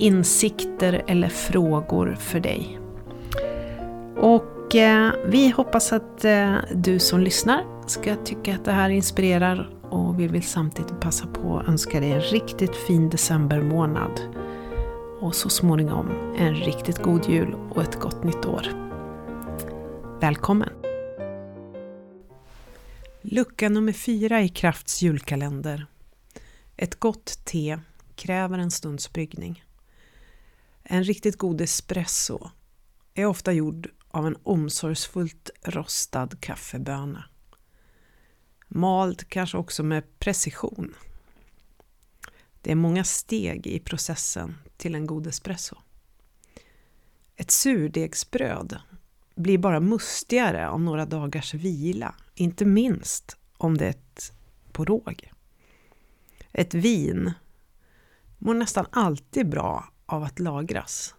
insikter eller frågor för dig. Och eh, vi hoppas att eh, du som lyssnar ska tycka att det här inspirerar och vi vill samtidigt passa på att önska dig en riktigt fin decembermånad. Och så småningom en riktigt god jul och ett gott nytt år. Välkommen! Lucka nummer fyra i Krafts julkalender. Ett gott te kräver en stunds bryggning. En riktigt god espresso är ofta gjord av en omsorgsfullt rostad kaffeböna. Mald kanske också med precision. Det är många steg i processen till en god espresso. Ett surdegsbröd blir bara mustigare av några dagars vila, inte minst om det är ett på råg. Ett vin mår nästan alltid bra av att lagras.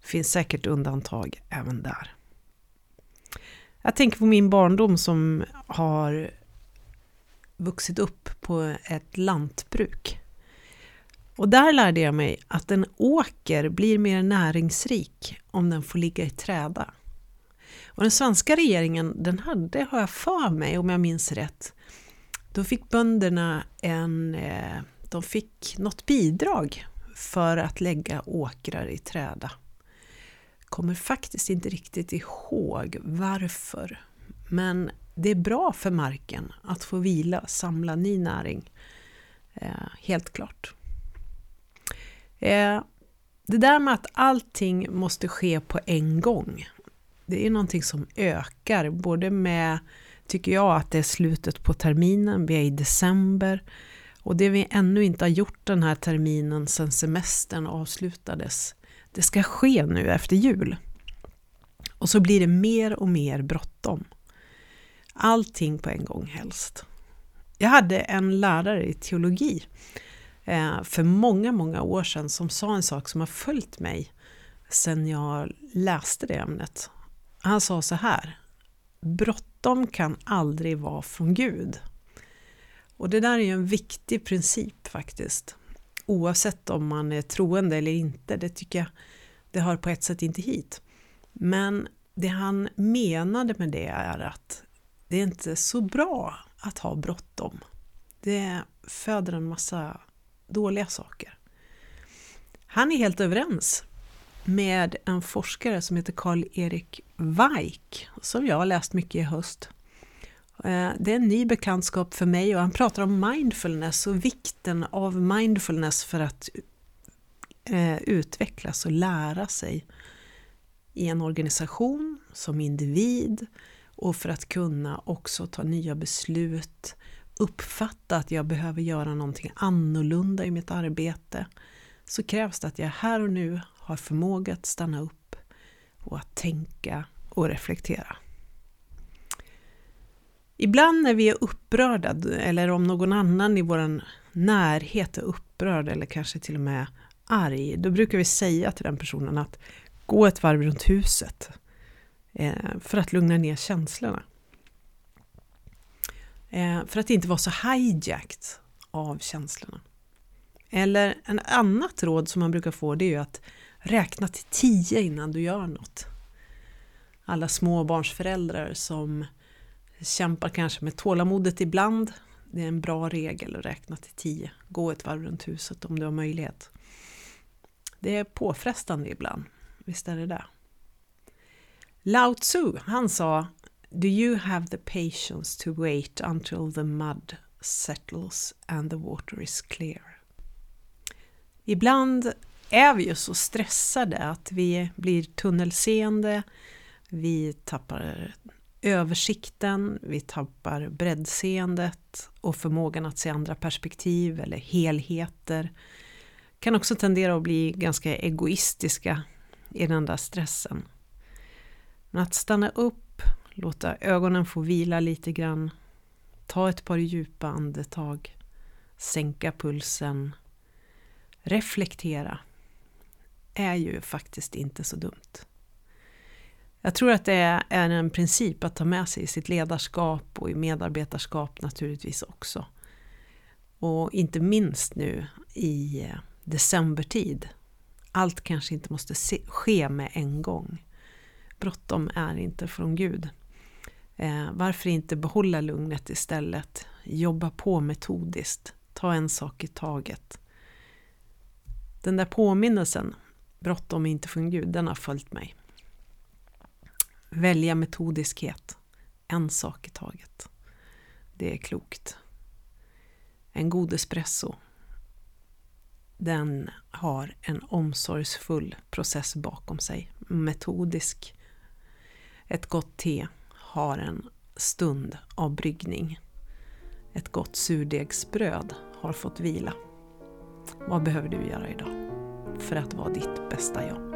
Finns säkert undantag även där. Jag tänker på min barndom som har vuxit upp på ett lantbruk. Och där lärde jag mig att en åker blir mer näringsrik om den får ligga i träda. Och den svenska regeringen, den hade, har jag för mig, om jag minns rätt, då fick bönderna en, eh, de fick något bidrag för att lägga åkrar i träda. Kommer faktiskt inte riktigt ihåg varför. Men det är bra för marken att få vila, samla ny näring. Eh, helt klart. Eh, det där med att allting måste ske på en gång. Det är någonting som ökar, både med, tycker jag, att det är slutet på terminen, vi är i december. Och det vi ännu inte har gjort den här terminen sedan semestern avslutades, det ska ske nu efter jul. Och så blir det mer och mer bråttom. Allting på en gång helst. Jag hade en lärare i teologi eh, för många, många år sedan som sa en sak som har följt mig sedan jag läste det ämnet. Han sa så här, bråttom kan aldrig vara från Gud. Och det där är ju en viktig princip faktiskt. Oavsett om man är troende eller inte, det tycker jag, det hör på ett sätt inte hit. Men det han menade med det är att det är inte så bra att ha bråttom. Det föder en massa dåliga saker. Han är helt överens med en forskare som heter Karl-Erik Weik, som jag har läst mycket i höst. Eh, det är en ny bekantskap för mig och han pratar om mindfulness och vikten av mindfulness för att eh, utvecklas och lära sig i en organisation, som individ och för att kunna också ta nya beslut, uppfatta att jag behöver göra någonting annorlunda i mitt arbete så krävs det att jag här och nu har förmåga att stanna upp och att tänka och reflektera. Ibland när vi är upprörda eller om någon annan i vår närhet är upprörd eller kanske till och med arg, då brukar vi säga till den personen att gå ett varv runt huset eh, för att lugna ner känslorna. Eh, för att inte vara så hijacked av känslorna. Eller en annat råd som man brukar få det är ju att räkna till tio innan du gör något. Alla småbarnsföräldrar som kämpar kanske med tålamodet ibland. Det är en bra regel att räkna till tio. Gå ett varv runt huset om du har möjlighet. Det är påfrestande ibland, visst är det det. Lao Tzu, han sa Do you have the patience to wait until the mud settles and the water is clear? Ibland är vi ju så stressade att vi blir tunnelseende, vi tappar översikten, vi tappar breddseendet och förmågan att se andra perspektiv eller helheter. Kan också tendera att bli ganska egoistiska i den där stressen. Men att stanna upp, låta ögonen få vila lite grann, ta ett par djupa andetag, sänka pulsen, reflektera är ju faktiskt inte så dumt. Jag tror att det är en princip att ta med sig i sitt ledarskap och i medarbetarskap naturligtvis också. Och inte minst nu i decembertid. Allt kanske inte måste ske med en gång. Bråttom är inte från Gud. Eh, varför inte behålla lugnet istället? Jobba på metodiskt. Ta en sak i taget. Den där påminnelsen, bråttom är inte från Gud, den har följt mig. Välja metodiskhet. En sak i taget. Det är klokt. En god espresso. Den har en omsorgsfull process bakom sig. Metodisk. Ett gott te har en stund av bryggning. Ett gott surdegsbröd har fått vila. Vad behöver du göra idag för att vara ditt bästa jag?